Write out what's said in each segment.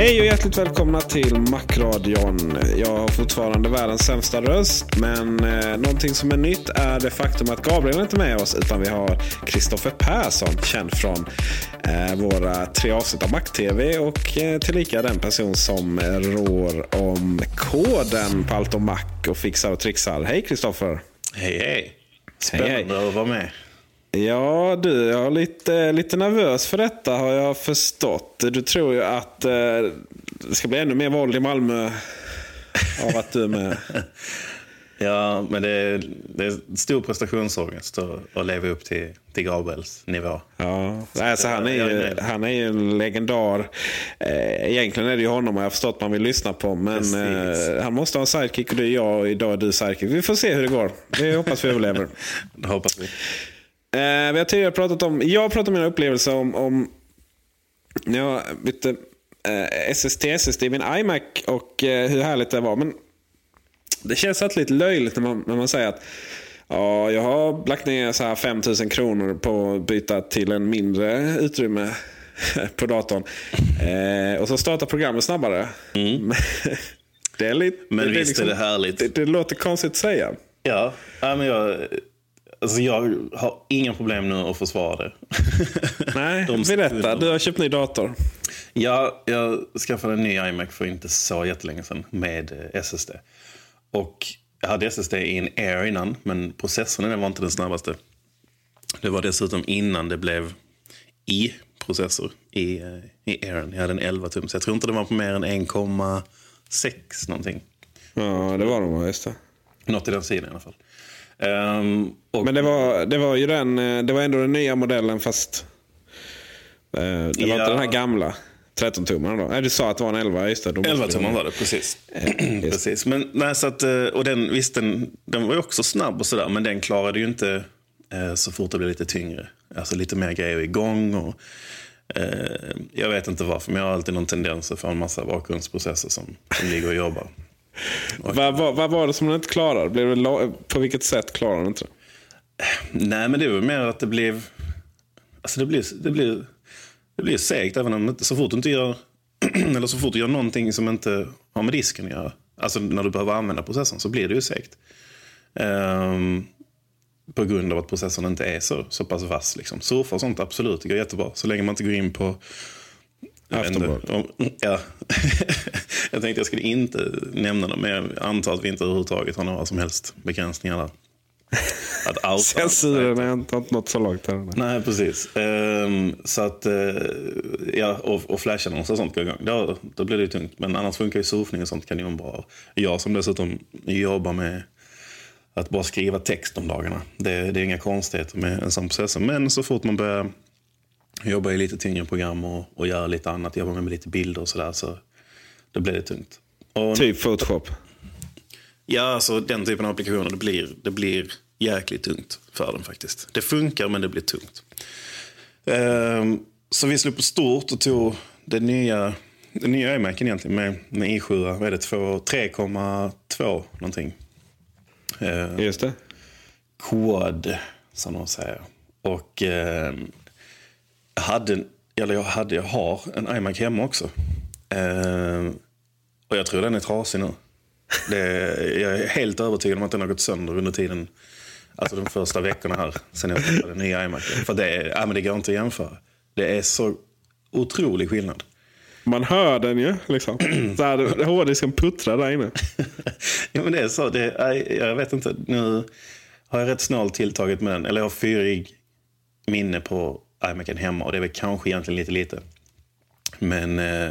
Hej och hjärtligt välkomna till Macradion. Jag har fortfarande världens sämsta röst, men eh, någonting som är nytt är det faktum att Gabriel inte är med oss, utan vi har Kristoffer Persson, känd från eh, våra tre avsnitt av Mac-TV och eh, tillika den person som rår om koden på allt om Mac och fixar och trixar. Hej Kristoffer! Hej hej! Spännande hej, att vara med. Ja, du är lite, lite nervös för detta har jag förstått. Du tror ju att eh, det ska bli ännu mer våld i Malmö av att du är med. ja, men det är, det är stor prestationsångest att leva upp till, till Gabriels nivå. Ja, alltså, han, är ju, han är ju en legendar. Eh, egentligen är det ju honom jag har förstått man vill lyssna på. Men eh, han måste ha en sidekick och det är jag och idag är du sidekick. Vi får se hur det går. Vi hoppas vi överlever. det hoppas vi. Eh, vi har tidigare pratat om, jag har pratat om mina upplevelser om, om när jag bytte eh, SST SSD i min iMac och eh, hur härligt det var. Men det känns alltid lite löjligt när man, när man säger att ja, jag har lagt ner så här 5000 kronor på att byta till en mindre utrymme på datorn. Eh, och så startar programmet snabbare. Mm. det är lite, men det, visst liksom, är det härligt. Det, det låter konstigt att säga. Ja, ja men jag Alltså jag har inga problem nu att försvara det. Nej, De berätta. Du har köpt ny dator. Ja, jag skaffade en ny iMac för inte så jättelänge sedan med eh, SSD. Och jag hade SSD i en Air innan, men processorn var inte den snabbaste. Det var dessutom innan det blev i-processor i, eh, i Airen. Jag hade en 11 tum, så jag tror inte det var på mer än 1,6 någonting. Ja, det var de, just det. Något i den sidan i alla fall. Um, och... Men det var, det var ju den, eh, det var ändå den nya modellen fast uh, det var ja. inte den här gamla 13-tummaren då? Nej, du sa att det var en 11, just det. 11-tummaren var det, precis. precis. Men, nej, så att, eh, och den, visst, den, den var ju också snabb och sådär, men den klarade ju inte eh, så fort det blev lite tyngre. Alltså lite mer grejer igång. Och, eh, jag vet inte varför, men jag har alltid någon tendens att få en massa bakgrundsprocesser som, som ligger och jobbar. Vad, va, va var det som den inte klarade? Blev det, på vilket sätt klarade den inte det? Nej, men det var mer att det blev... Alltså det blir, det blir, det blir segt även om så fort du inte gör... eller så fort du gör någonting som inte har med disken att göra. Alltså när du behöver använda processorn så blir det ju segt. Um, på grund av att processorn inte är så, så pass vass. Liksom. Surfa och sånt, absolut, det går jättebra. Så länge man inte går in på Aftonbladet. Ja. jag tänkte jag skulle inte nämna dem, men jag antar att vi inte överhuvudtaget har några som helst begränsningar där. Att Censuren är inte något så långt här. Nej, precis. Um, så att, uh, ja, och, och flashannonser och sånt går igång. Då, då blir det tungt. Men annars funkar ju surfning och sånt kanonbra. Jag som dessutom jobbar med att bara skriva text om dagarna. Det, det är inga konstigheter med en sån process. Men så fort man börjar jag jobbar i lite tyngre program och, och gör lite annat. Jobbar med lite bilder och sådär. Så då blir det tungt. Och, typ Photoshop? Ja, alltså den typen av applikationer. Det blir, det blir jäkligt tungt för den faktiskt. Det funkar men det blir tungt. Ehm, så vi slog på stort och tog den nya, den nya iMacen egentligen med, med i7. Vad är det? två- 3,2 någonting. Ehm, Just det. quad, som de säger. Och eh, jag hade, eller jag hade, jag har en iMac hemma också. Eh, och jag tror den är trasig nu. Det, jag är helt övertygad om att den har gått sönder under tiden, alltså de första veckorna här, sen jag skaffade den nya iMac. För det, är- ja, men det går inte att jämföra. Det är så otrolig skillnad. Man hör den ju. Liksom. Så här, hårddisken puttrar där inne. ja, men det är så. Det, jag vet inte. Nu har jag rätt snålt tilltaget med den. Eller jag har fyrig minne på iMacen hemma. Och det är väl kanske egentligen lite lite. Men eh,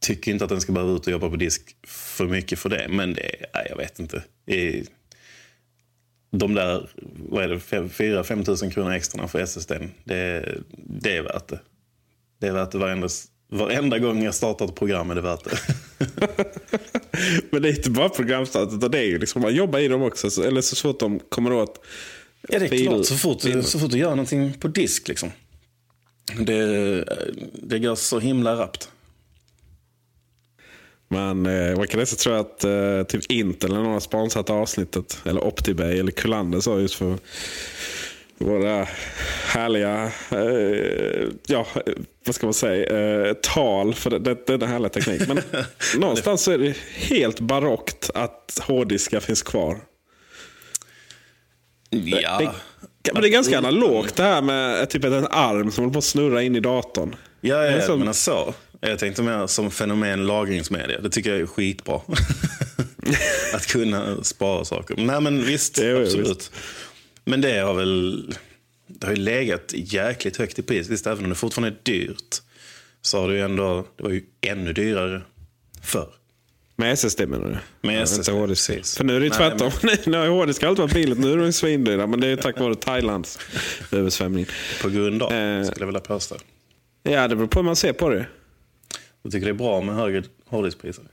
tycker inte att den ska behöva ut och jobba på disk för mycket för det. Men det, nej, jag vet inte. I, de där, vad är det, 4-5 tusen kronor extra för SSD. Det, det är värt det. Det är värt det varenda, varenda gång jag startar ett program är det värt det. Men det är inte bara programstartet. utan Det är ju liksom, man jobbar i dem också. så- Eller så fort de kommer åt Ja, det är fil- klart. Så fort, så fort du gör någonting på disk liksom. Det, det går så himla rappt. Men eh, man kan nästan tro att eh, typ Intel eller någon har sponsrat avsnittet. Eller Optibay eller Kullander sa just för våra härliga, eh, ja vad ska man säga, eh, tal för det, det, denna härliga teknik. Men någonstans så är det helt barockt att hårddiskar finns kvar. Ja. Det, men det är ganska analogt det här med typ en arm som håller på att snurra in i datorn. Ja, ja, som- men så. Jag tänkte mer som fenomen lagringsmedia. Det tycker jag är skitbra. att kunna spara saker. Nej, men visst. Ju absolut. visst. Men det har väl det har ju legat jäkligt högt i pris. Visst, även om det fortfarande är dyrt så har det ju ändå, det var ju ännu dyrare förr. Med SSD menar du? Med Ja, SSD, inte precis. För nu är det ju Nej, tvärtom. nu har hårddisk alltid varit billigt. Nu är de svindyra. Men det är tack vare Thailands översvämning. På grund av, Eh. skulle jag vilja påstå. Ja, det beror på hur man ser på det. Jag tycker det är bra med högre hårddiskpriser.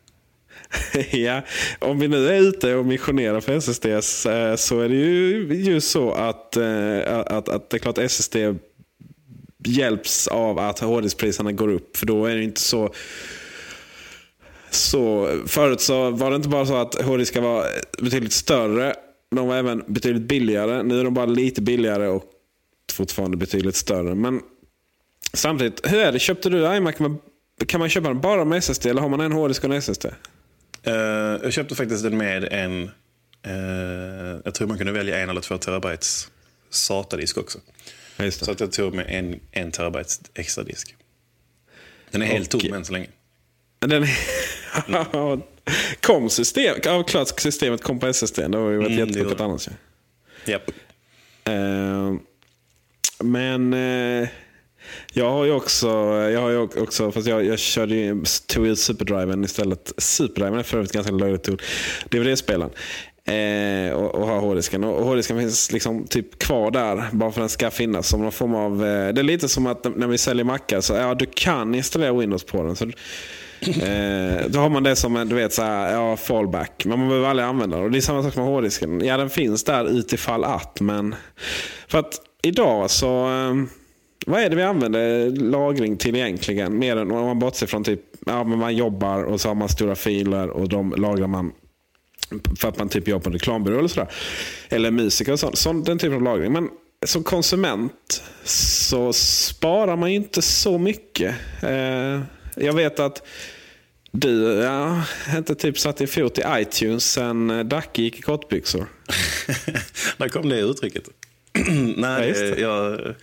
ja, om vi nu är ute och missionerar för SSDs eh, så är det ju just så att, eh, att, att det är klart SSD hjälps av att hårddiskpriserna går upp. För då är det inte så så förut så var det inte bara så att hårddiskar var betydligt större. De var även betydligt billigare. Nu är de bara lite billigare och fortfarande betydligt större. Men samtidigt, hur är det? Köpte du iMac med, kan man köpa den bara med SSD eller har man en hårddisk och en SSD? Eh, jag köpte faktiskt den med en, eh, jag tror man kunde välja en eller två terabytes SATA-disk också. Så att jag tog med en, en terabytes extra disk. Den är helt Och- tom än så länge. Den kom system, ja, klart systemet kom på SSD. Det har ju varit Mm, det. annars. Japp. Eh, men eh, jag har ju också, jag har ju också fast jag, jag körde ju, tog ut superdriven istället. Superdriven är för övrigt ganska löjligt ord. DVD-spelaren. Eh, och, och har hårddisken. Och, och hårddisken finns liksom typ kvar där bara för att den ska finnas. Som någon form av, eh, det är lite som att när vi säljer mackar så ja, du kan installera Windows på den. Så, eh, då har man det som en du vet, så här, ja, fallback. Men man behöver aldrig använda den. Och det är samma sak med hårddisken. Ja, den finns där utifall att. Men för att idag så... eh, Vad är det vi använder lagring till egentligen? Mer än om man bortser från typ, ja men man jobbar och så har man stora filer och de lagrar man för att man typ jobbar på en reklambyrå eller sådär. Eller musiker och sånt. sån, den typen av lagring. Men som konsument så sparar man ju inte så mycket. Eh, jag vet att du ja, inte typ satt i fot i iTunes sen eh, Dacke gick i kortbyxor. Där kom det uttrycket. Nej, Ja, jag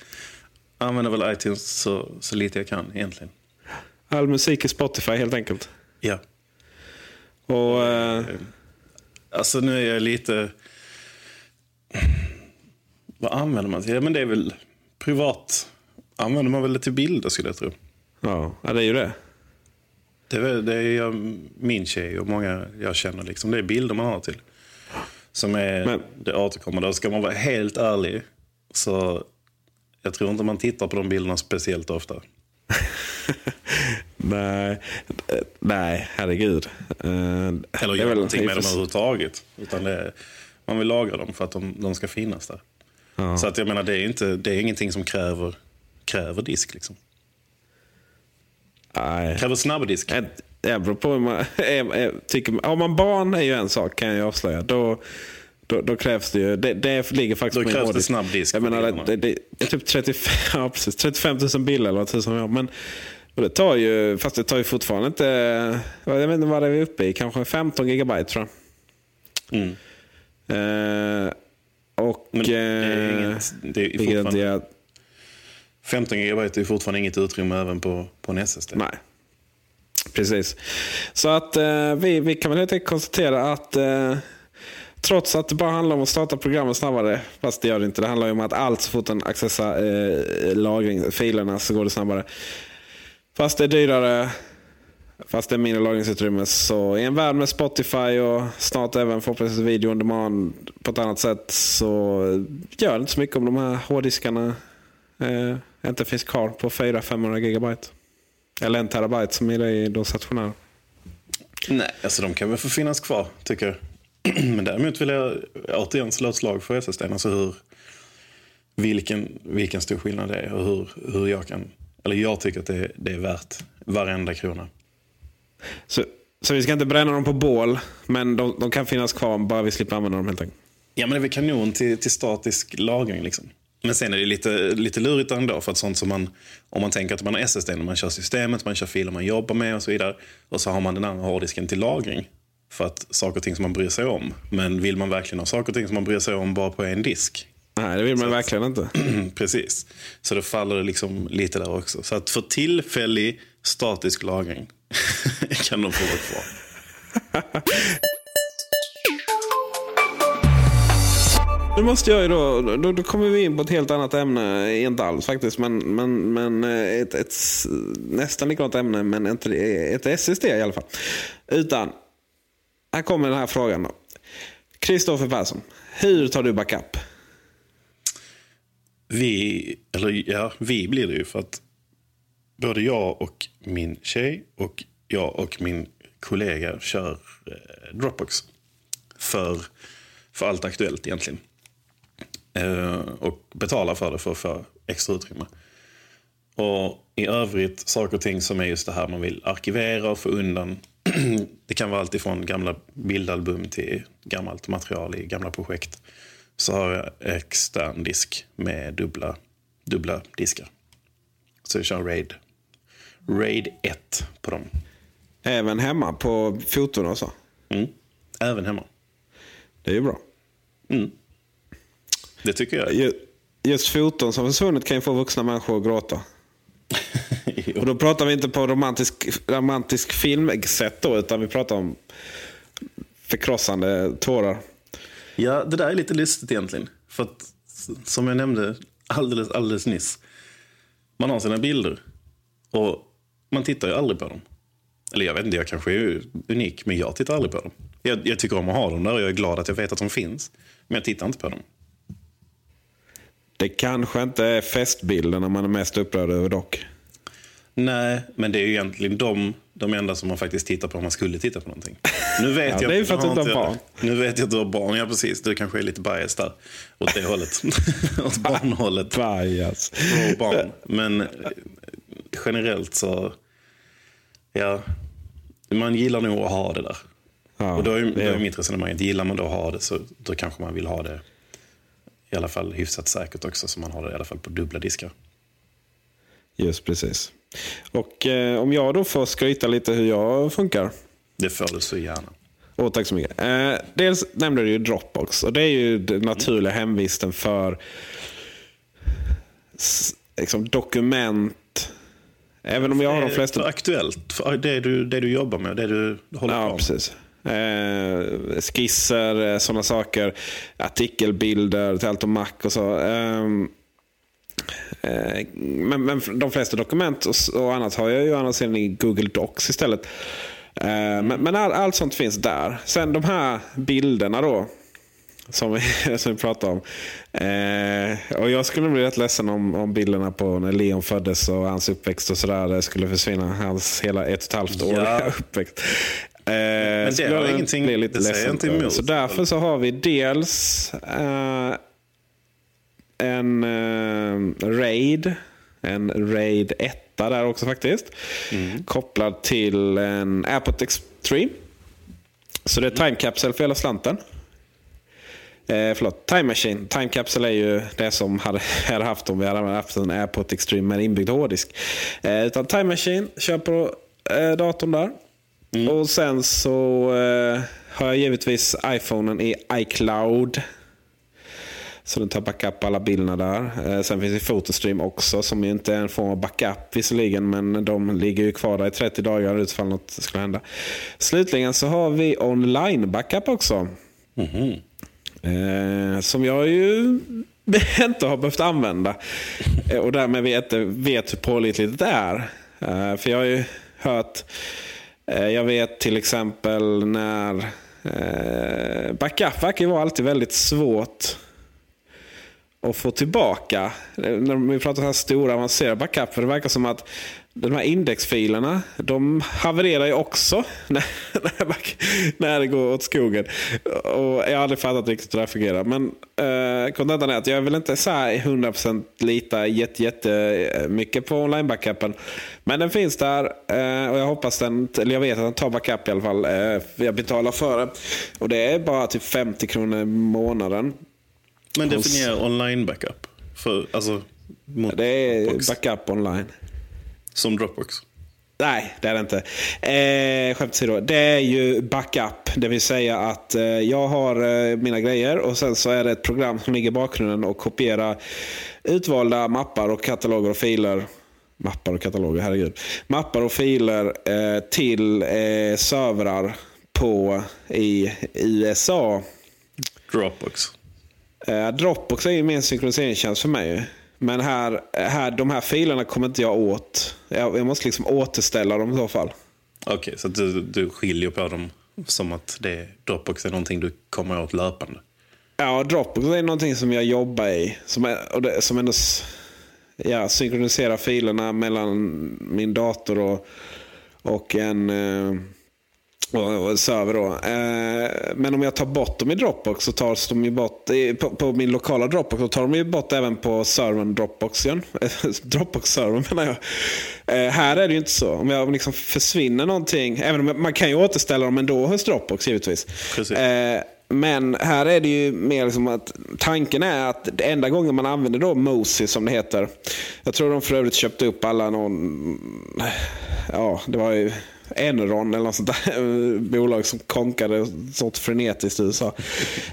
använder väl iTunes så, så lite jag kan egentligen. All musik i Spotify helt enkelt. Ja. Och, eh, Alltså nu är jag lite... Vad använder man till? Ja, men det är väl privat. Använder man väl det till bilder skulle jag tro. ja, ja, det är ju det. Det är, det är min tjej och många jag känner. Liksom. Det är bilder man har till. Som är Men- det återkommande. Och ska man vara helt ärlig så jag tror inte man tittar på de bilderna speciellt ofta. Nej, nej herregud. Eh, Eller gör någonting med dem överhuvudtaget. Utan det, Man vill lagra dem för att de, de ska finnas där. Så att jag menar, det är, inte, det är ingenting som kräver, kräver disk. Liksom. Nej. Kräver snabbdisk. Det beror på hur man är, är, tycker. Har man barn är ju en sak kan jag avslöja. Då, då, då krävs det ju. Det, det ligger faktiskt Då på krävs det hårddisk. snabb disk Jag menar, det, det, är typ 35, ja, precis, 35 000 bilder eller vad tusan har. Men och det tar ju, fast det tar ju fortfarande inte, jag vet inte vad det är vi uppe i, kanske 15 gigabyte tror jag. Mm. Eh, och... Men det är eh, inget, det är fortfarande, jag, 15 GB är fortfarande inget utrymme även på, på en SSD. Nej. Precis. Så att eh, vi, vi kan väl helt enkelt konstatera att eh, trots att det bara handlar om att starta programmet snabbare, fast det gör det inte. Det handlar ju om att allt så fort en accessar eh, lagring, filerna så går det snabbare. Fast det är dyrare, fast det är mindre lagringsutrymme. Så i en värld med Spotify och snart även förhoppningsvis video on demand på ett annat sätt så gör det inte så mycket om de här hårddiskarna eh, inte finns kvar på 400-500 gigabyte. Eller en terabyte som är det i de stationära. Nej, alltså de kan väl få finnas kvar, tycker jag. Men däremot vill jag återigen slå ett slag för SSD. Alltså hur, vilken, vilken stor skillnad det är och hur, hur jag kan... Eller jag tycker att det, det är värt varenda krona. Så, så vi ska inte bränna dem på bål, men de, de kan finnas kvar bara vi slipper använda dem helt enkelt. Ja, men det är väl kanon till, till statisk lagring. Liksom. Men sen är det lite, lite lurigt ändå. För att sånt som man, om man tänker att man har SSD när man kör systemet, man kör filer man jobbar med och så vidare. Och så har man den andra hårddisken till lagring. För att saker och ting som man bryr sig om. Men vill man verkligen ha saker och ting som man bryr sig om bara på en disk? Nej, det vill man verkligen inte. Precis. Så då faller det liksom lite där också. Så att för tillfällig statisk lagring kan de få vara kvar. Nu måste jag ju då, då, då kommer vi in på ett helt annat ämne, inte alls faktiskt, men, men, men eh, ett, ett nästan likadant ämne, men inte eh, ett SSD i alla fall. Utan, här kommer den här frågan då. Kristoffer Persson, hur tar du backup? Vi, eller ja, vi blir det ju för att både jag och min tjej och jag och min kollega kör eh, Dropbox. För, för allt aktuellt egentligen. Eh, och betalar för det för att få extra utrymme. Och i övrigt saker och ting som är just det här man vill arkivera och få undan. det kan vara allt ifrån gamla bildalbum till gammalt material i gamla projekt. Så har jag extern disk med dubbla, dubbla diskar. Så jag kör RAID. RAID 1 på dem. Även hemma på foton och så? Mm. Även hemma. Det är ju bra. Det tycker jag. Ju- Just foton som försvunnit kan ju få vuxna människor att gråta. Och då pratar vi inte på romantisk, romantisk filmsätt då, utan vi pratar om förkrossande tårar. Ja, det där är lite lustigt egentligen. För att, som jag nämnde alldeles, alldeles nyss. Man har sina bilder och man tittar ju aldrig på dem. Eller jag vet inte, jag kanske är unik, men jag tittar aldrig på dem. Jag, jag tycker om att ha dem där och jag är glad att jag vet att de finns. Men jag tittar inte på dem. Det kanske inte är festbilderna man är mest upprörd över dock. Nej, men det är ju egentligen de, de enda som man faktiskt tittar på om man skulle titta på någonting. Nu vet Ja, jag, det är för att du inte har jag- barn. Nu vet jag att du har barn, ja precis. Du kanske är lite bias där. Åt det hållet. Åt barnhållet. Bias. Bra barn. Men eh, generellt så, ja, man gillar nog att ha det där. Ja, och då är, då är- mitt resonemang att gillar man då att ha det så då kanske man vill ha det i alla fall hyfsat säkert också. Så man har det i alla fall på dubbla diskar. Just precis. Och eh, om jag då får skryta lite hur jag funkar. Det får du så gärna. Åh, tack så mycket. Eh, dels nämnde du Dropbox. Och det är ju den naturliga hemvisten för liksom, dokument. Även om jag har de För flesta... aktuellt, för det du, det du jobbar med, det du håller på Ja, med. precis. Eh, skisser, sådana saker. Artikelbilder till allt om Mac och så. Ehm, eh, men, men de flesta dokument och, och annat har jag ju annars i Google Docs istället. Eh, men men all, allt sånt finns där. Sen de här bilderna då. Som vi, som vi pratar om. Eh, och jag skulle bli rätt ledsen om, om bilderna på när Leon föddes och hans uppväxt och sådär skulle försvinna. Hans hela ett och ett halvt år Ja. uppväxt. Men det har ingenting- blir lite det säger inte emot. Så därför så har vi dels eh, en eh, Raid. En Raid 1 där också faktiskt. Mm. Kopplad till en Airport Extreme. Så det är Time Capsule för hela slanten. Eh, förlåt, Time Machine. Time Capsule är ju det som hade, hade haft om vi hade haft en Airport Extreme med inbyggd hårddisk. Eh, utan Time Machine kör på eh, datorn där. Och sen så eh, har jag givetvis iPhonen i iCloud. Så den tar backup alla bilderna där. Eh, sen finns det Photostream också som ju inte är en form av backup visserligen. Men de ligger ju kvar där i 30 dagar utifall något skulle hända. Slutligen så har vi online backup också. Eh, som jag ju inte har behövt använda. Eh, och därmed vet, vet hur pålitligt det är. Eh, för jag har ju hört, Eh, jag vet till exempel när eh, backup verkar vara alltid väldigt svårt att få tillbaka. Eh, när vi pratar så här stora avancerade backup. För det verkar som att de här indexfilerna, de havererar ju också när, när, det går åt skogen. Och jag har aldrig fattat riktigt hur det här fungerar. Men eh, kontentan är att jag vill inte så här 100% lita jätte, jätte mycket på online-backupen. Men den finns där eh, och jag hoppas den, eller jag vet att den tar backup i alla fall. Eh, jag betalar för det. Och det är bara typ 50 kronor i månaden. Men definiera online backup. För, alltså, mot Det är backup online. Som Dropbox. Nej, det är det inte. Eh, skämt åsido. Det är ju backup. Det vill säga att eh, jag har eh, mina grejer och sen så är det ett program som ligger i bakgrunden och kopierar utvalda mappar och kataloger och filer. Mappar och kataloger, herregud. Mappar och filer eh, till eh, servrar på i USA. Dropbox. Eh, Dropbox är ju min synkroniseringstjänst för mig. Men här, här, de här filerna kommer inte jag åt. Jag, jag måste liksom återställa dem i så fall. Okej, så att du, du skiljer på dem som att det, Dropbox är någonting du kommer åt löpande. Ja, Dropbox är någonting som jag jobbar i. Som, är, och det, som ändå ja, synkroniserar filerna mellan min dator och, och en eh, och, och server. Då. Eh, men om jag tar bort dem i Dropbox så tas de ju bort i, på, på min lokala Dropbox. Så tar de ju bort även på servern Dropbox igen. Dropbox-servern menar jag. Eh, här är det ju inte så. Om jag liksom försvinner någonting. Även om jag, man kan ju återställa dem ändå hos Dropbox givetvis. Eh, men här är det ju mer liksom att tanken är att det enda gången man använder då Mosi som det heter. Jag tror de för övrigt köpte upp alla någon, ja det var ju Enron eller något sånt där bolag som konkade sånt frenetiskt i USA.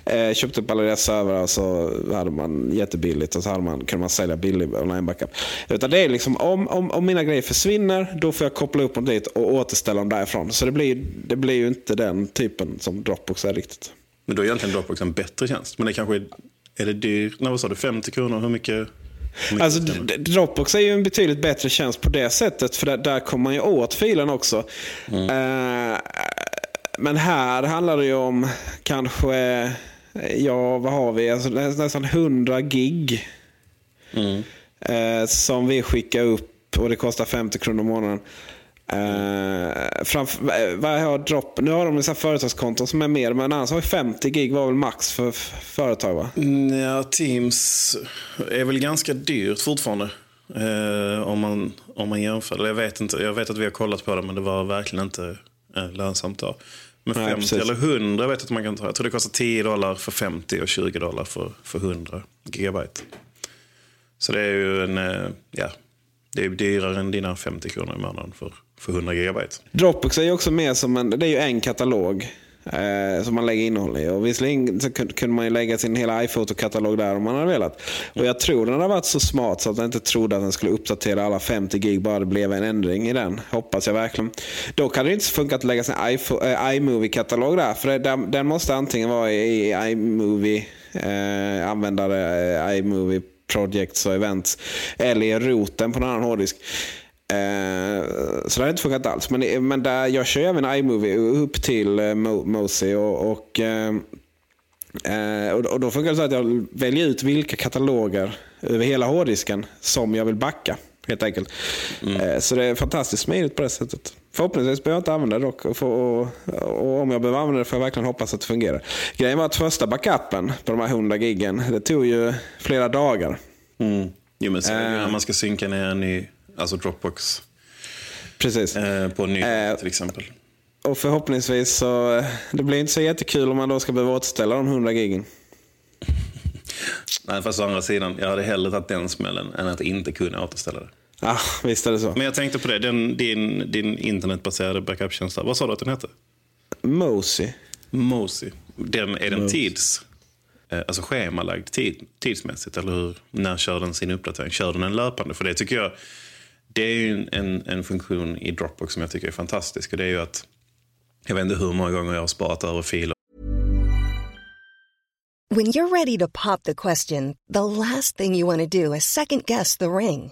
Eh, köpte upp alla deras servrar så hade man jättebilligt och så hade man, kunde man sälja billig online backup. Utan det är liksom om, om, om mina grejer försvinner då får jag koppla upp dem dit och återställa dem därifrån. Så det blir, det blir ju inte den typen som Dropbox är riktigt. Men då är egentligen Dropbox en bättre tjänst. Men det kanske är, är det dyrt? Nej, vad sa du? 50 kronor? Hur mycket? Alltså, Dropbox är ju en betydligt bättre tjänst på det sättet. För där, där kommer man ju åt filen också. Eh, men här handlar det ju om kanske, ja vad har vi? Alltså, nä- nästan 100 gig. Eh, som vi skickar upp och det kostar 50 kronor i månaden. Uh, framför, vad har Drop? Nu har de vissa företagskonton som är mer, men annars har vi 50 gig var väl max för företag va? Mm, Ja, Teams är väl ganska dyrt fortfarande. Eh, om, man, om man jämför. Jag vet, inte, jag vet att vi har kollat på det, men det var verkligen inte eh, lönsamt då. Men Nej, 50 precis. eller 100 vet jag att man kan ta. Jag tror det kostar 10 dollar för 50 och 20 dollar för, för 100 gigabyte. Så det är ju en, eh, ja, det är dyrare än dina 50 kronor i månaden för, för 100 gigabyte. Dropbox är ju också mer som en, det är ju en katalog eh, som man lägger innehåll i. Och visserligen så kunde man ju lägga sin hela iPhoto-katalog där om man hade velat. Och jag tror den har varit så smart så att den inte trodde att den skulle uppdatera alla 50 gig bara det blev en ändring i den. Hoppas jag verkligen. Då kan det inte funka att lägga sin eh, iMovie-katalog där. För det, den, den måste antingen vara i, i iMovie, eh, användare, eh, iMovie projects och events. Eller i roten på en annan hårddisk. Eh, så det har inte funkat alls. Men, men där, jag kör även iMovie upp till eh, Mo- Mozy. Och, och, eh, eh, och, och då funkar det så att jag väljer ut vilka kataloger över hela hårddisken som jag vill backa. Helt enkelt. Eh, så det är fantastiskt smidigt på det sättet. Förhoppningsvis behöver jag inte använda det dock. Och, och, och, om jag behöver använda det får jag verkligen hoppas att det fungerar. Grejen var att första backupen på de här 100 giggen, det tog ju flera dagar. Mm. Jo, men när man ska synka ner en ny, alltså Dropbox Precis. eh, på en ny Eh. till exempel. Och förhoppningsvis så, eh, det blir inte så jättekul om man då ska behöva återställa de 100 giggen. Nej, fast å andra sidan, jag hade hellre tagit den smällen än att inte kunna återställa det. Ja, visst är det så. Men jag tänkte på det, den, din, din internetbaserade backuptjänst, vad sa du att den hette? Mosey. Mosi. Den, är den tids, eh, alltså schemalagd tid, tidsmässigt? Eller hur, när kör den sin uppdatering? Kör den en löpande? För det tycker jag, det är ju en, en, en funktion i Dropbox som jag tycker är fantastisk. Och det är ju att, jag vet inte hur många gånger jag har sparat över filer When you're ready to pop the question, the last thing you want to do is second guess the ring.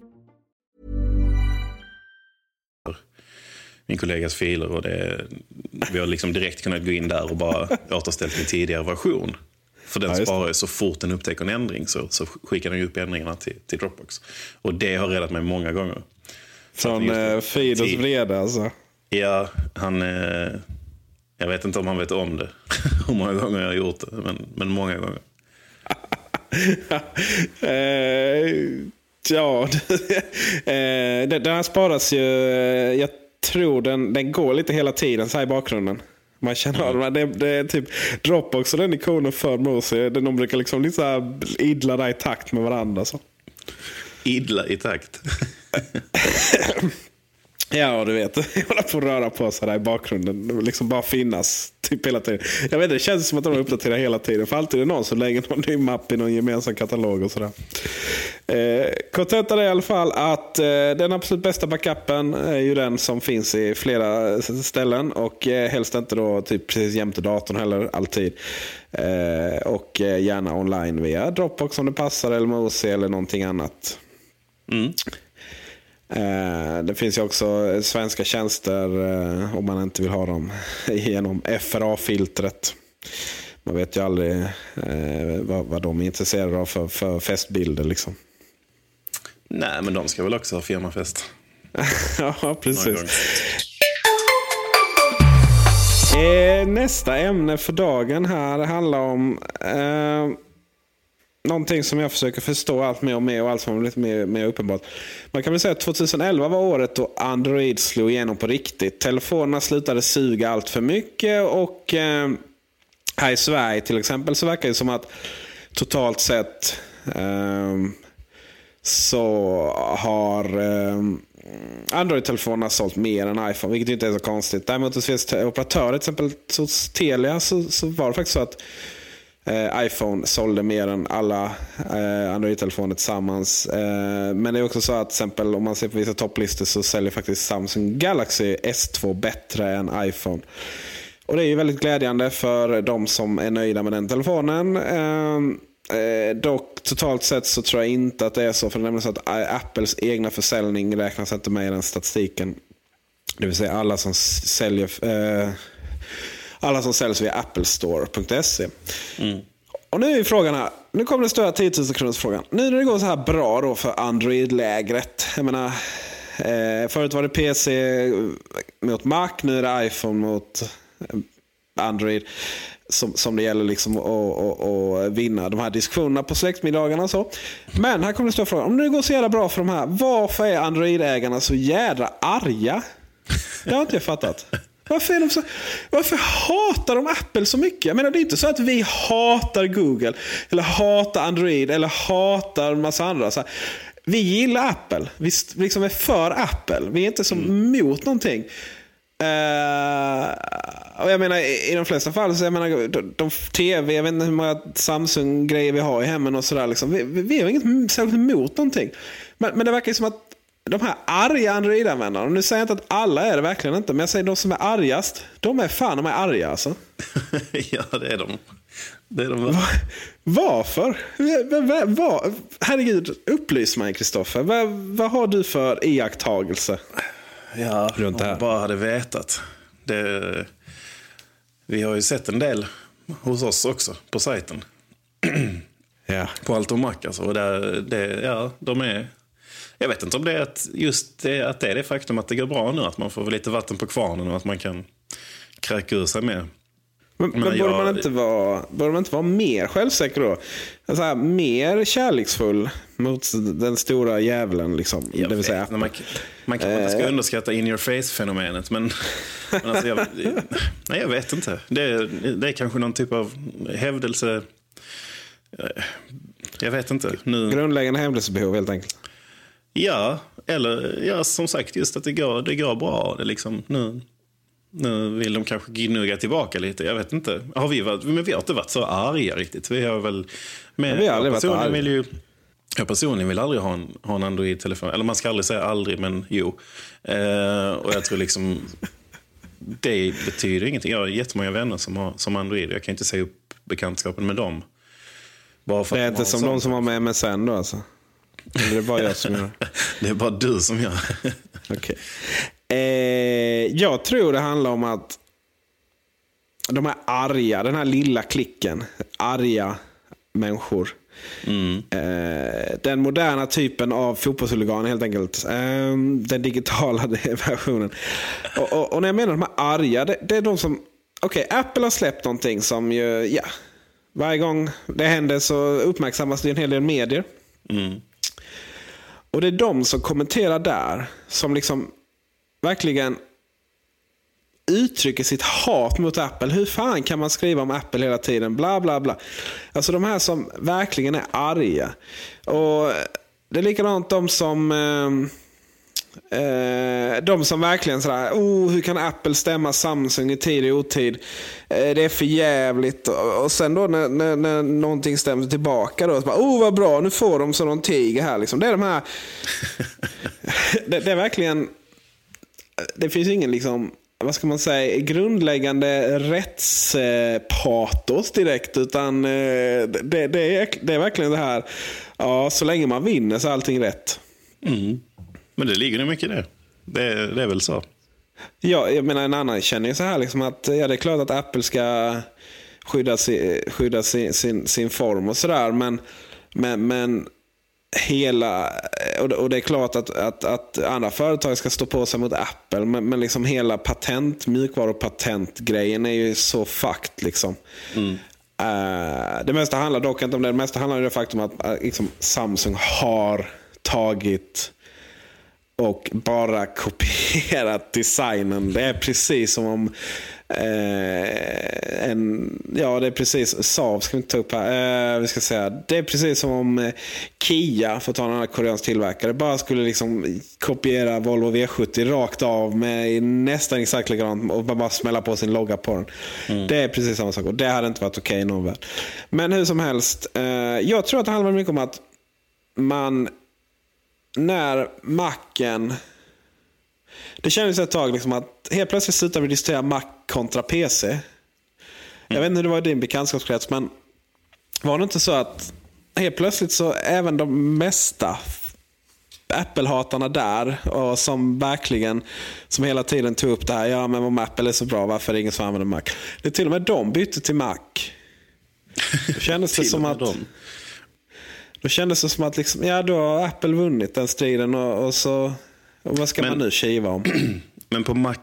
Min kollegas filer och det, vi har liksom direkt kunnat gå in där och bara återställt en tidigare version. För den Ja, sparar ju så fort den upptäcker en ändring så, så skickar den ju upp ändringarna till, till Dropbox. Och det har räddat mig många gånger. Från eh, Fidos vrede alltså. Ja, han... Eh, jag vet inte om han vet om det. Hur många gånger jag har gjort det, men, men många gånger. Eh, ja, eh, den, den här sparas ju. eh, Jag tror den, den går lite hela tiden så i bakgrunden. Man känner av den. Det, det är typ Dropbox och den ikonen för Mosi. De brukar liksom lite så här idla där i takt med varandra. Så. Idla i takt. Ja, du vet. Hålla på att röra på sig där i bakgrunden. Liksom bara finnas typ hela tiden. Jag vet det känns som att de uppdaterar hela tiden. För alltid är det någon som lägger någon ny mapp i någon gemensam katalog och sådär. Eh, är i alla fall att eh, den absolut bästa backupen är ju den som finns i flera ställen. Och eh, helst inte då typ precis jämte datorn heller, alltid. Eh, och eh, gärna online via Dropbox om det passar, eller OC eller någonting annat. Mm det finns ju också svenska tjänster eh, om man inte vill ha dem genom FRA-filtret. Man vet ju aldrig eh, vad, vad de är intresserade av för, för festbilder. Liksom. Nej, men de ska väl också ha firmafest. ja, precis. Eh, nästa ämne för dagen här handlar om eh, någonting som jag försöker förstå allt mer och mer och allt som har blivit mer, mer uppenbart. Man kan väl säga att 2011 var året då Android slog igenom på riktigt. Telefonerna slutade suga allt för mycket och eh, här i Sverige till exempel så verkar det som att totalt sett eh, så har eh, Android-telefonerna sålt mer än iPhone, vilket inte är så konstigt. Däremot hos operatörer, till exempel hos Telia, så, så var det faktiskt så att eh, iPhone sålde mer än alla eh, Android-telefoner tillsammans. Eh, men det är också så att till exempel om man ser på vissa topplistor så säljer faktiskt Samsung Galaxy S2 bättre än iPhone. Och Det är ju väldigt glädjande för de som är nöjda med den telefonen. Ehm, eh, dock totalt sett så tror jag inte att det är så. För det är nämligen så att eh, Apples egna försäljning räknas inte med i den statistiken. Det vill säga alla som säljer eh, alla som säljs via applestore.se. Mm. Och nu är frågan här. Nu kommer den stora 10 000 kronors frågan. Nu när det går så här bra då för Android-lägret. Jag menar, eh, förut var det PC mot Mac, nu är det iPhone mot eh, Android som, som det gäller liksom att, att, vinna de här diskussionerna på släktmiddagarna så. Men här kommer det stora frågan. Om det går så jävla bra för de här, varför är Android-ägarna så jädra arga? Det har inte jag fattat. Varför, är de så, varför hatar de Apple så mycket? Jag menar, det är inte så att vi hatar Google, eller hatar Android, eller hatar en massa andra. Så här, vi gillar Apple. Vi liksom är för Apple. Vi är inte som mm. mot någonting. Uh, och jag menar i, de flesta fall, så jag menar, de, de tv, jag vet inte hur många Samsung-grejer vi har i hemmen och sådär. Liksom. Vi, vi, vi har inget särskilt emot någonting. Men, men det verkar som att de här arga Android-användarna, nu säger jag inte att alla är det verkligen inte, men jag säger de som är argast, de är fan de är arga alltså. ja, det är de. Det är de Va, varför? Va, va, herregud, upplys mig Kristoffer. Vad va har du för iakttagelse? Ja, runt det här. om bara hade vetat. Det, vi har ju sett en del hos oss också på sajten. ja. På Allt Mac alltså. Och där, det, ja, de är... Jag vet inte om det är att just det, att det är det faktum att det går bra nu. Att man får lite vatten på kvarnen och att man kan kräka ur sig mer. Men, men, men borde, man inte vara, borde man inte vara mer självsäker då? Alltså, mer kärleksfull mot den stora djävulen. Liksom, det vill säga. Man, man kanske inte ska eh. underskatta in your face-fenomenet. Men, men alltså, jag, nej, jag vet inte. Det, det är kanske någon typ av hävdelse. Eh, jag vet inte. Nu... Grundläggande hävdelsebehov helt enkelt. Ja, eller ja, som sagt just att det går, det går bra. Det liksom, nu, nu vill de kanske gnugga tillbaka lite. Jag vet inte. Har vi, varit, men vi har inte varit så arga riktigt. Vi har väl... Men, vi har aldrig varit arga. Vill ju, jag personligen vill aldrig ha en, ha en Android-telefon. Eller man ska aldrig säga aldrig, men jo. Eh, och jag tror liksom... det betyder ingenting. Jag har jättemånga vänner som har som Android. Jag kan inte säga upp bekantskapen med dem. Bara för det är inte som de som har med MSN då alltså? Eller det är bara jag som gör det? är bara du som gör okay. Eh, jag tror det handlar om att de här arga, den här lilla klicken, arga människor. Mm. Eh, den moderna typen av fotbollshuligan helt enkelt. Eh, den digitala versionen. Och, och, och, när jag menar de här arga, det, det är de som... Okej, okay, Apple har släppt någonting som ju, ja. Varje gång det händer så uppmärksammas det en hel del medier. Mm. Och det är de som kommenterar där som liksom verkligen uttrycker sitt hat mot Apple. Hur fan kan man skriva om Apple hela tiden? Bla bla bla. Alltså de här som verkligen är arga. Och Det är likadant de som eh, eh, de som verkligen sådär, oh, hur kan Apple stämma Samsung i tid och otid? Eh, det är för jävligt. Och sen då när, när, när någonting stämmer tillbaka då, så bara, oh vad bra, nu får de som de tiger här. Liksom. Det är de här, det, det är verkligen det finns ingen liksom, vad ska man säga, grundläggande rättspatos direkt. Utan eh, det, det, är, det är verkligen det här, ja, så länge man vinner så är allting rätt. Mm. Men det ligger nog mycket i det. det. Det är väl så. Ja, jag menar en annan känner ju så här liksom att ja, det är klart att Apple ska skydda, si, skydda sin, sin, sin form och sådär. Men, men, men hela, och det, är klart att, att, att andra företag ska stå på sig mot Apple, men, men liksom hela patent, mjukvarupatentgrejen är ju så fucked. Liksom. Mm. Uh, det mesta handlar dock inte om det. Det mesta handlar om det faktum att uh, liksom, Samsung har tagit och bara kopierat designen. Det är precis som om eh, en, ja det är precis, Saab ska vi inte ta upp här. Eh, vi ska säga, det är precis som om eh, Kia, för att ta en annan koreansk tillverkare, bara skulle liksom kopiera Volvo V70 rakt av med nästan exakt likadant och bara smälla på sin logga på den. Mm. Det är precis samma sak och det hade inte varit okej okay i någon värld. Men hur som helst, eh, jag tror att det handlar mycket om att man när macken det kändes ett tag liksom att helt plötsligt slutade vi diskutera Mac kontra PC. Mm. Jag vet inte hur det var i din bekantskapskrets, men var det inte så att helt plötsligt så även de mesta Apple-hatarna där och som verkligen, som hela tiden tog upp det här, ja men om Apple är så bra, varför är det ingen som använder Mac? Det är till och med de bytte till Mac. Då kändes det som att... Dem. Då kändes det som att liksom, ja, då har Apple vunnit den striden och, och så och vad ska men, man nu kiva om? Men på Mac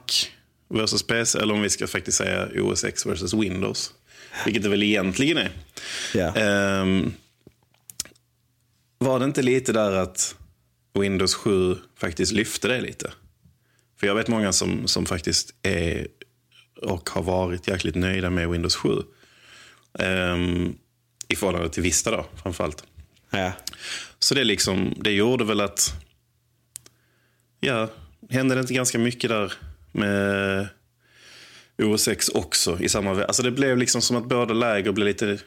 versus PC, eller om vi ska faktiskt säga OS X versus Windows, vilket det väl egentligen är. Yeah. Um, var det inte lite där att Windows 7 faktiskt lyfte det lite? För jag vet många som, som faktiskt är och har varit jäkligt nöjda med Windows 7. Um, ehm, I förhållande till Vista då, framförallt. Ja. Så det, liksom, det gjorde väl att Ja, hände det inte ganska mycket där med OS X också i samma Alltså det blev liksom som att båda läger blev lite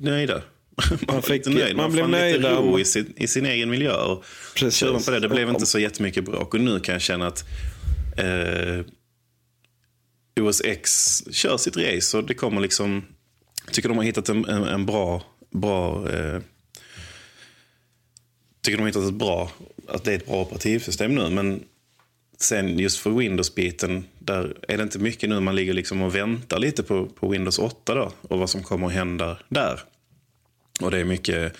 nöjda. Man, fick, lite nöjd. man, man blev nöjd. lite ro i sin, i sin egen miljö. Och Precis. på det. det blev inte så jättemycket bråk. Och nu kan jag känna att eh, OS X kör sitt race och det kommer liksom... Jag tycker de har hittat en, en, en bra, bra eh, tycker de inte att det är, bra, att det är ett bra operativsystem nu. Men sen just för Windows-biten, där är det inte mycket nu. Man ligger liksom och väntar lite på, på Windows 8 då, och vad som kommer att hända där. Och det är mycket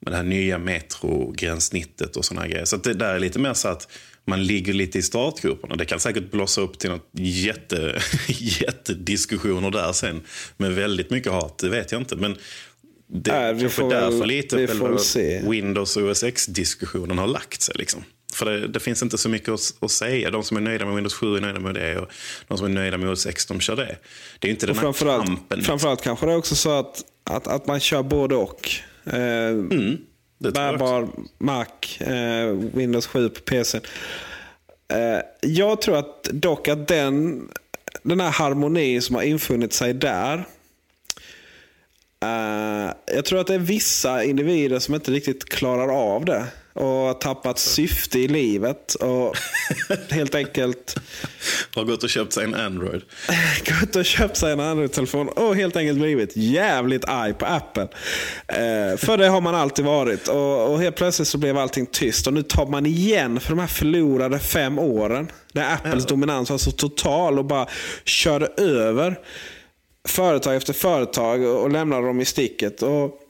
med det här nya metrogränssnittet och sådana grejer. Så det där är lite mer så att man ligger lite i startgroparna. Det kan säkert blossa upp till något jätte, jättediskussioner där sen. Med väldigt mycket hat, det vet jag inte. Men det är kanske därför lite vi får se. Windows och OS X-diskussionen har lagt sig. Liksom. För det, det, finns inte så mycket att, att, säga. De som är nöjda med Windows 7 är nöjda med det och de som är nöjda med OS X de kör det. Det är inte den framförallt, här kampen. Framförallt kanske det är också så att, att, att man kör både och. Eh, mm, bärbar Mac, eh, Windows 7 på PC. Eh, jag tror att dock att den, den här harmonin som har infunnit sig där Uh, jag tror att det är vissa individer som inte riktigt klarar av det. Och har tappat syfte i livet. Och helt enkelt... har gått och köpt sig en Android. gått och köpt sig en Android-telefon och helt enkelt blivit jävligt arg på Apple. Uh, för det har man alltid varit. Och, och, helt plötsligt så blev allting tyst. Och nu tar man igen för de här förlorade fem åren. Där Apples ja. dominans var så total och bara körde över företag efter företag och, lämnar dem i sticket. Och,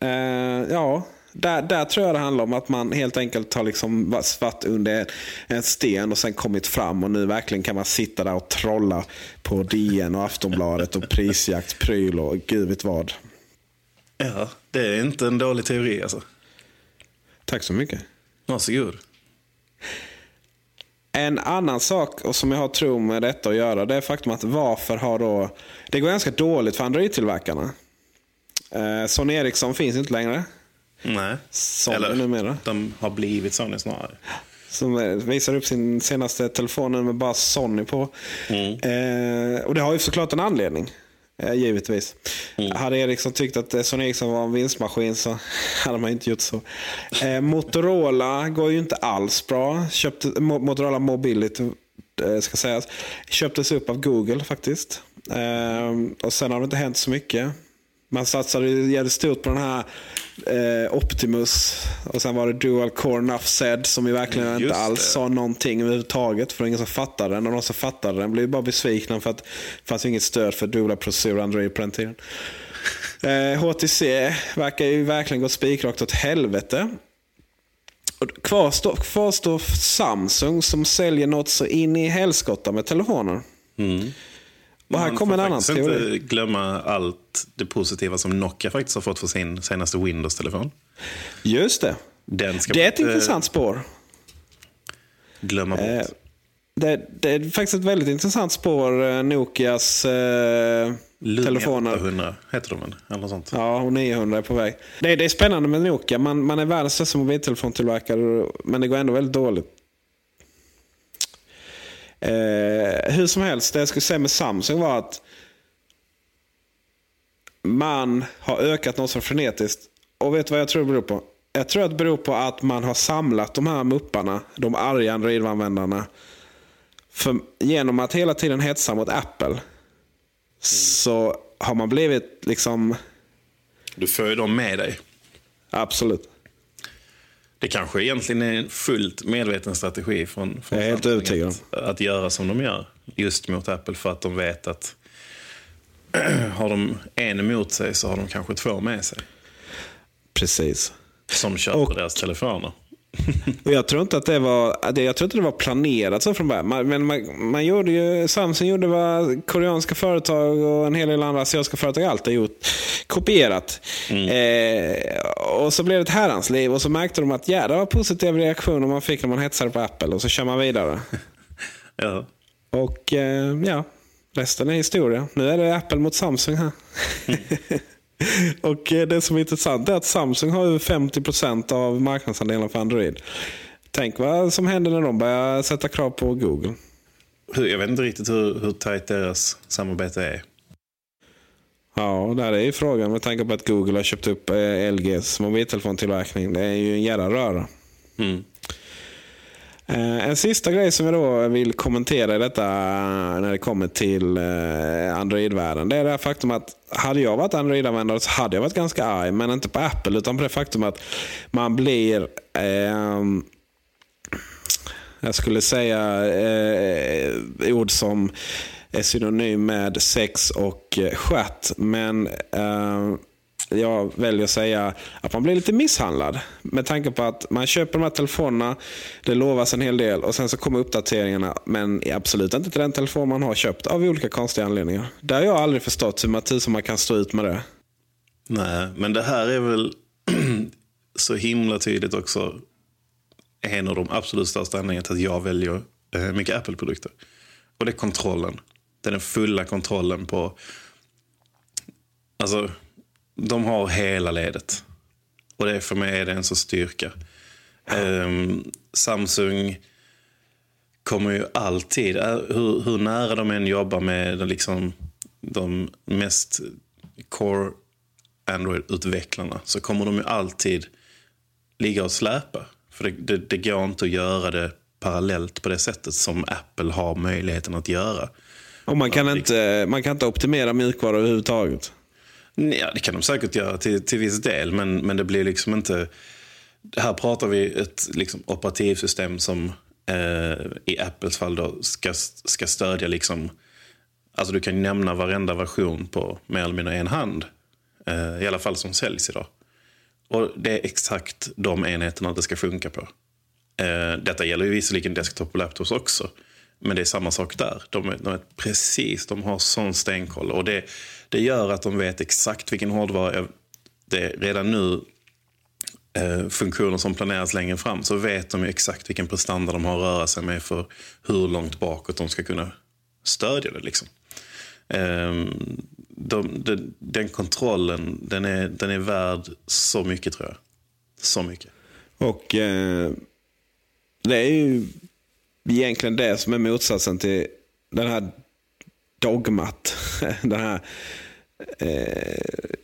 eh, ja, där, där tror jag det handlar om att man helt enkelt har liksom varit under en sten och sen kommit fram och nu verkligen kan man sitta där och trolla på DN och Aftonbladet och prisjaktspryl och gud vet vad. Ja, det är inte en dålig teori alltså. Tack så mycket. Varsågod. En annan sak och som jag har tro med detta att göra det är faktum att varför har då... Det går ganska dåligt för Android-tillverkarna. Eh, Sony Ericsson finns inte längre. Nej, Sony eller numera. de har blivit Sony snarare. Som eh, visar upp sin senaste telefon med bara Sony på. Mm. Eh, och det har ju såklart en anledning. Eh, givetvis. Mm. Hade Ericsson tyckt att eh, Sony Ericsson var en vinstmaskin så hade man inte gjort så. Eh, Motorola går ju inte alls bra. Köpte, Motorola Mobility eh, ska sägas, köptes upp av Google faktiskt. Och sen har det inte hänt så mycket. Man satsade jävligt stort på den här eh, Optimus. Och sen var det Dual Core Enough Said som ju verkligen Just inte alls det. sa någonting överhuvudtaget. För ingen som fattade den. Och de som fattade den blev bara besvikna för att det fanns inget stöd för duala processor Android på den tiden. Eh, HTC verkar ju verkligen gå spikrakt åt helvete. Kvar står, kvar står Samsung som säljer något så in i helskotta med telefoner. Och här Man kommer en får annan teori. inte glömma allt det positiva som Nokia faktiskt har fått för sin senaste Windows-telefon. Just det. Det är ett man intressant spår. glömma bort. Eh, det, det är faktiskt ett väldigt intressant spår, eh, Nokias eh, Lumia telefoner. 800 heter de väl? Eller sånt. Ja, och 900 är på väg. Det, det är spännande med Nokia. Man, man är världens största mobiltelefontillverkare, men det går ändå väldigt dåligt. Eh, hur som helst, det jag skulle säga med Samsung var att man har ökat något så frenetiskt. Och vet du vad jag tror det beror på? Jag tror att det beror på att man har samlat de här mupparna, de arga Android-användarna. För genom att hela tiden hetsa mot Apple så har man blivit liksom... Du får ju dem med dig. Absolut. Det kanske egentligen är en fullt medveten strategi från, från Jag är helt övertygad att, att göra som de gör. Just mot Apple för att de vet att har de en emot sig så har de kanske två med sig. Precis. Som köper Och- deras telefoner. Och jag tror inte att det var, det- jag tror inte det var planerat så från början. Man, men man, man gjorde ju, Samsung gjorde vad koreanska företag och en hel del andra asiatiska företag alltid har gjort. Kopierat. Eh, och så blev det ett herrans liv och så märkte de att jädrar vad positiva reaktioner man fick när man hetsade på Apple och så kör man vidare. Ja. Och eh, ja, resten är historia. Nu är det Apple mot Samsung här. och eh, det som är intressant är att Samsung har över 50% av marknadsandelen för Android. Tänk vad som händer när de börjar sätta krav på Google. Jag vet inte riktigt hur, hur tajt deras samarbete är. Ja, där är ju frågan med tanke på att Google har köpt upp eh, LGs mobiltelefontillverkning. Det är ju en jävla röra. Mm. Eh, en sista grej som jag då vill kommentera i detta eh, när det kommer till eh, Android-världen. Det är det här faktum att hade jag varit Android-användare så hade jag varit ganska arg. Men inte på Apple utan på det faktum att man blir eh, jag skulle säga eh, ord som är synonym med sex och stjärt. Men eh, jag väljer att säga att man blir lite misshandlad. Med tanke på att man köper de här telefonerna, det lovas en hel del och sen så kommer uppdateringarna. Men absolut inte till den telefon man har köpt av olika konstiga anledningar. Där har jag aldrig förstått hur som man kan stå ut med det. Nej, men det här är väl så himla tydligt också en av de absolut största anledningarna till att jag väljer eh, mycket Apple-produkter. Och det är kontrollen. Det är den fulla kontrollen på... Alltså, de har hela ledet. Och det är för mig är det en så styrka. Ehm, Samsung kommer ju alltid, äh, hur, hur nära de än jobbar med liksom, de mest core Android-utvecklarna så kommer de ju alltid ligga och släpa. För det, det, det går inte att göra det parallellt på det sättet som Apple har möjligheten att göra. Och man kan, inte, man kan inte optimera mjukvara överhuvudtaget. Ja, det kan de säkert göra till, till viss del, men, men det blir liksom inte... Här pratar vi ett liksom, operativsystem som eh, i Apples fall då ska, ska stödja liksom... Alltså du kan nämna varenda version på mer eller mindre en hand. Eh, I alla fall som säljs idag. Och det är exakt de enheterna det ska funka på. Eh, detta gäller ju visserligen desktop och laptops också. Men det är samma sak där. De de är precis, de har sån stenkoll. Och det, det gör att de vet exakt vilken hårdvara det är redan nu eh, funktioner som planeras längre fram så vet de ju exakt vilken prestanda de har att röra sig med för hur långt bakåt de ska kunna stödja det. Liksom. Eh, de, de, den kontrollen den är, den är värd så mycket tror jag. Så mycket. Och eh, det är ju egentligen det som är motsatsen till den här dogmat. den här eh,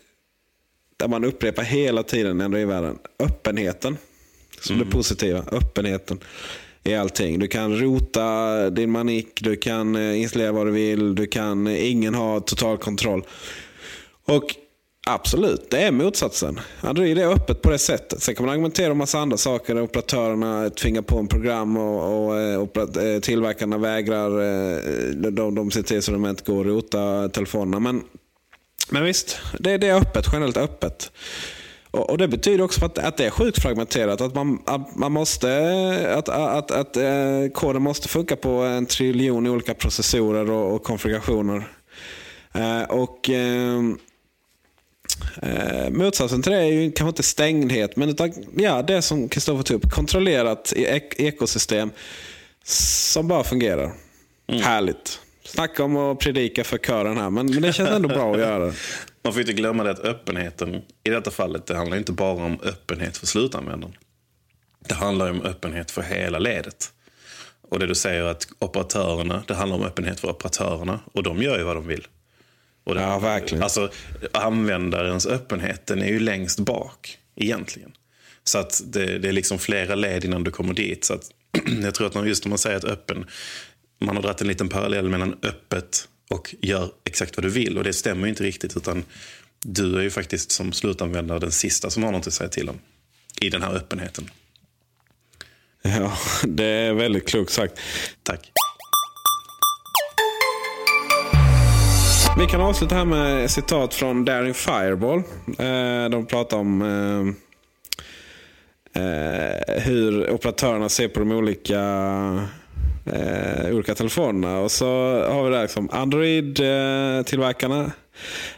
där man upprepar hela tiden ändå i världen. Öppenheten. Som det positiva. Öppenheten i allting. Du kan rota din manik, du kan eh, installera vad du vill, du kan, eh, ingen har total kontroll. Och absolut, det är motsatsen. Android är öppet på det sättet. Sen kan man argumentera om massa andra saker. där Operatörerna tvingar på en program och, och operat- eh, tillverkarna vägrar. De, de ser till så de inte går att rota telefonerna. Men Men visst, det, det är öppet, generellt öppet. Och, och Det betyder också att, att det är sjukt fragmenterat. Att man, att man måste, att, att, att eh, koden måste funka på en triljon olika processorer och, och konfigurationer. Eh, och eh, eh, Motsatsen till det är ju kanske inte stängdhet, men utan, ja, det som Kristoffer tog upp. Kontrollerat ek ekosystem som bara fungerar. Mm. Härligt. Snacka om att predika för kören här, men, men det känns ändå bra att göra. Man får inte glömma det att öppenheten i detta fallet, det handlar inte bara om öppenhet för slutanvändaren. Det handlar om öppenhet för hela ledet. Och det du säger att operatörerna, det handlar om öppenhet för operatörerna och de gör ju vad de vill. Och det, ja, verkligen. Alltså, användarens öppenhet, den är ju längst bak egentligen. Så att det, det är liksom flera led innan du kommer dit. Så att, jag tror att just när man säger att öppen, man har dragit en liten parallell mellan öppet och gör exakt vad du vill. Och det stämmer ju inte riktigt. utan Du är ju faktiskt som slutanvändare den sista som har något att säga till om. I den här öppenheten. Ja, det är väldigt klokt sagt. Tack. Vi kan avsluta här med citat från Daring Fireball. Eh, de pratar om eh, eh, hur operatörerna ser på de olika eh, olika telefonerna. Och så har vi där liksom Android-tillverkarna. Eh,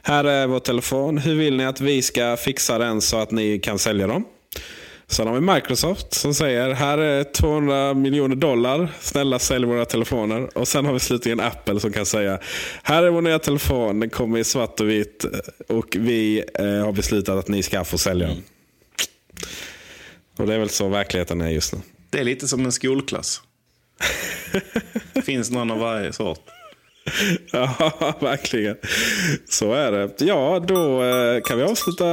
här är vår telefon. Hur vill ni att vi ska fixa den så att ni kan sälja dem? Sen har vi Microsoft som säger här är 200 miljoner dollar. Snälla sälj våra telefoner. Och sen har vi slutligen Apple som kan säga här är vår nya telefon. Den kommer i svart och vitt. Och vi eh, har beslutat att ni ska få sälja den. Och det är väl så verkligheten är just nu. Det är lite som en skolklass. Finns någon av varje sort. Ja, verkligen. Så är det. Ja, då eh, kan vi avsluta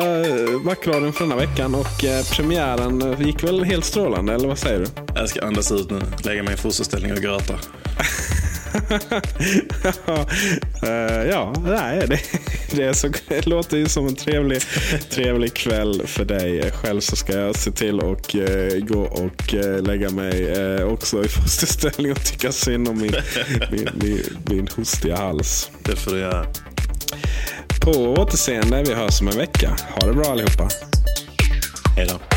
Macradion för denna veckan. Och eh, premiären gick väl helt strålande, eller vad säger du? Jag ska andas ut nu, lägga mig i fosterställning och gråta. uh, ja, nej, det, det, så, det låter ju som en trevlig, trevlig kväll för dig. Själv så ska jag se till att uh, gå och uh, lägga mig också i fosterställning och tycka synd om min, min, min, min hostiga hals. Det får du göra. På återseende. Vi hörs om en vecka. Ha det bra allihopa. Hej då.